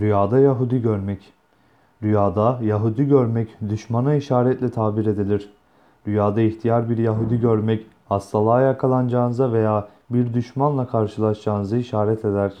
Rüyada Yahudi görmek. Rüyada Yahudi görmek düşmana işaretle tabir edilir. Rüyada ihtiyar bir Yahudi görmek hastalığa yakalanacağınıza veya bir düşmanla karşılaşacağınızı işaret eder.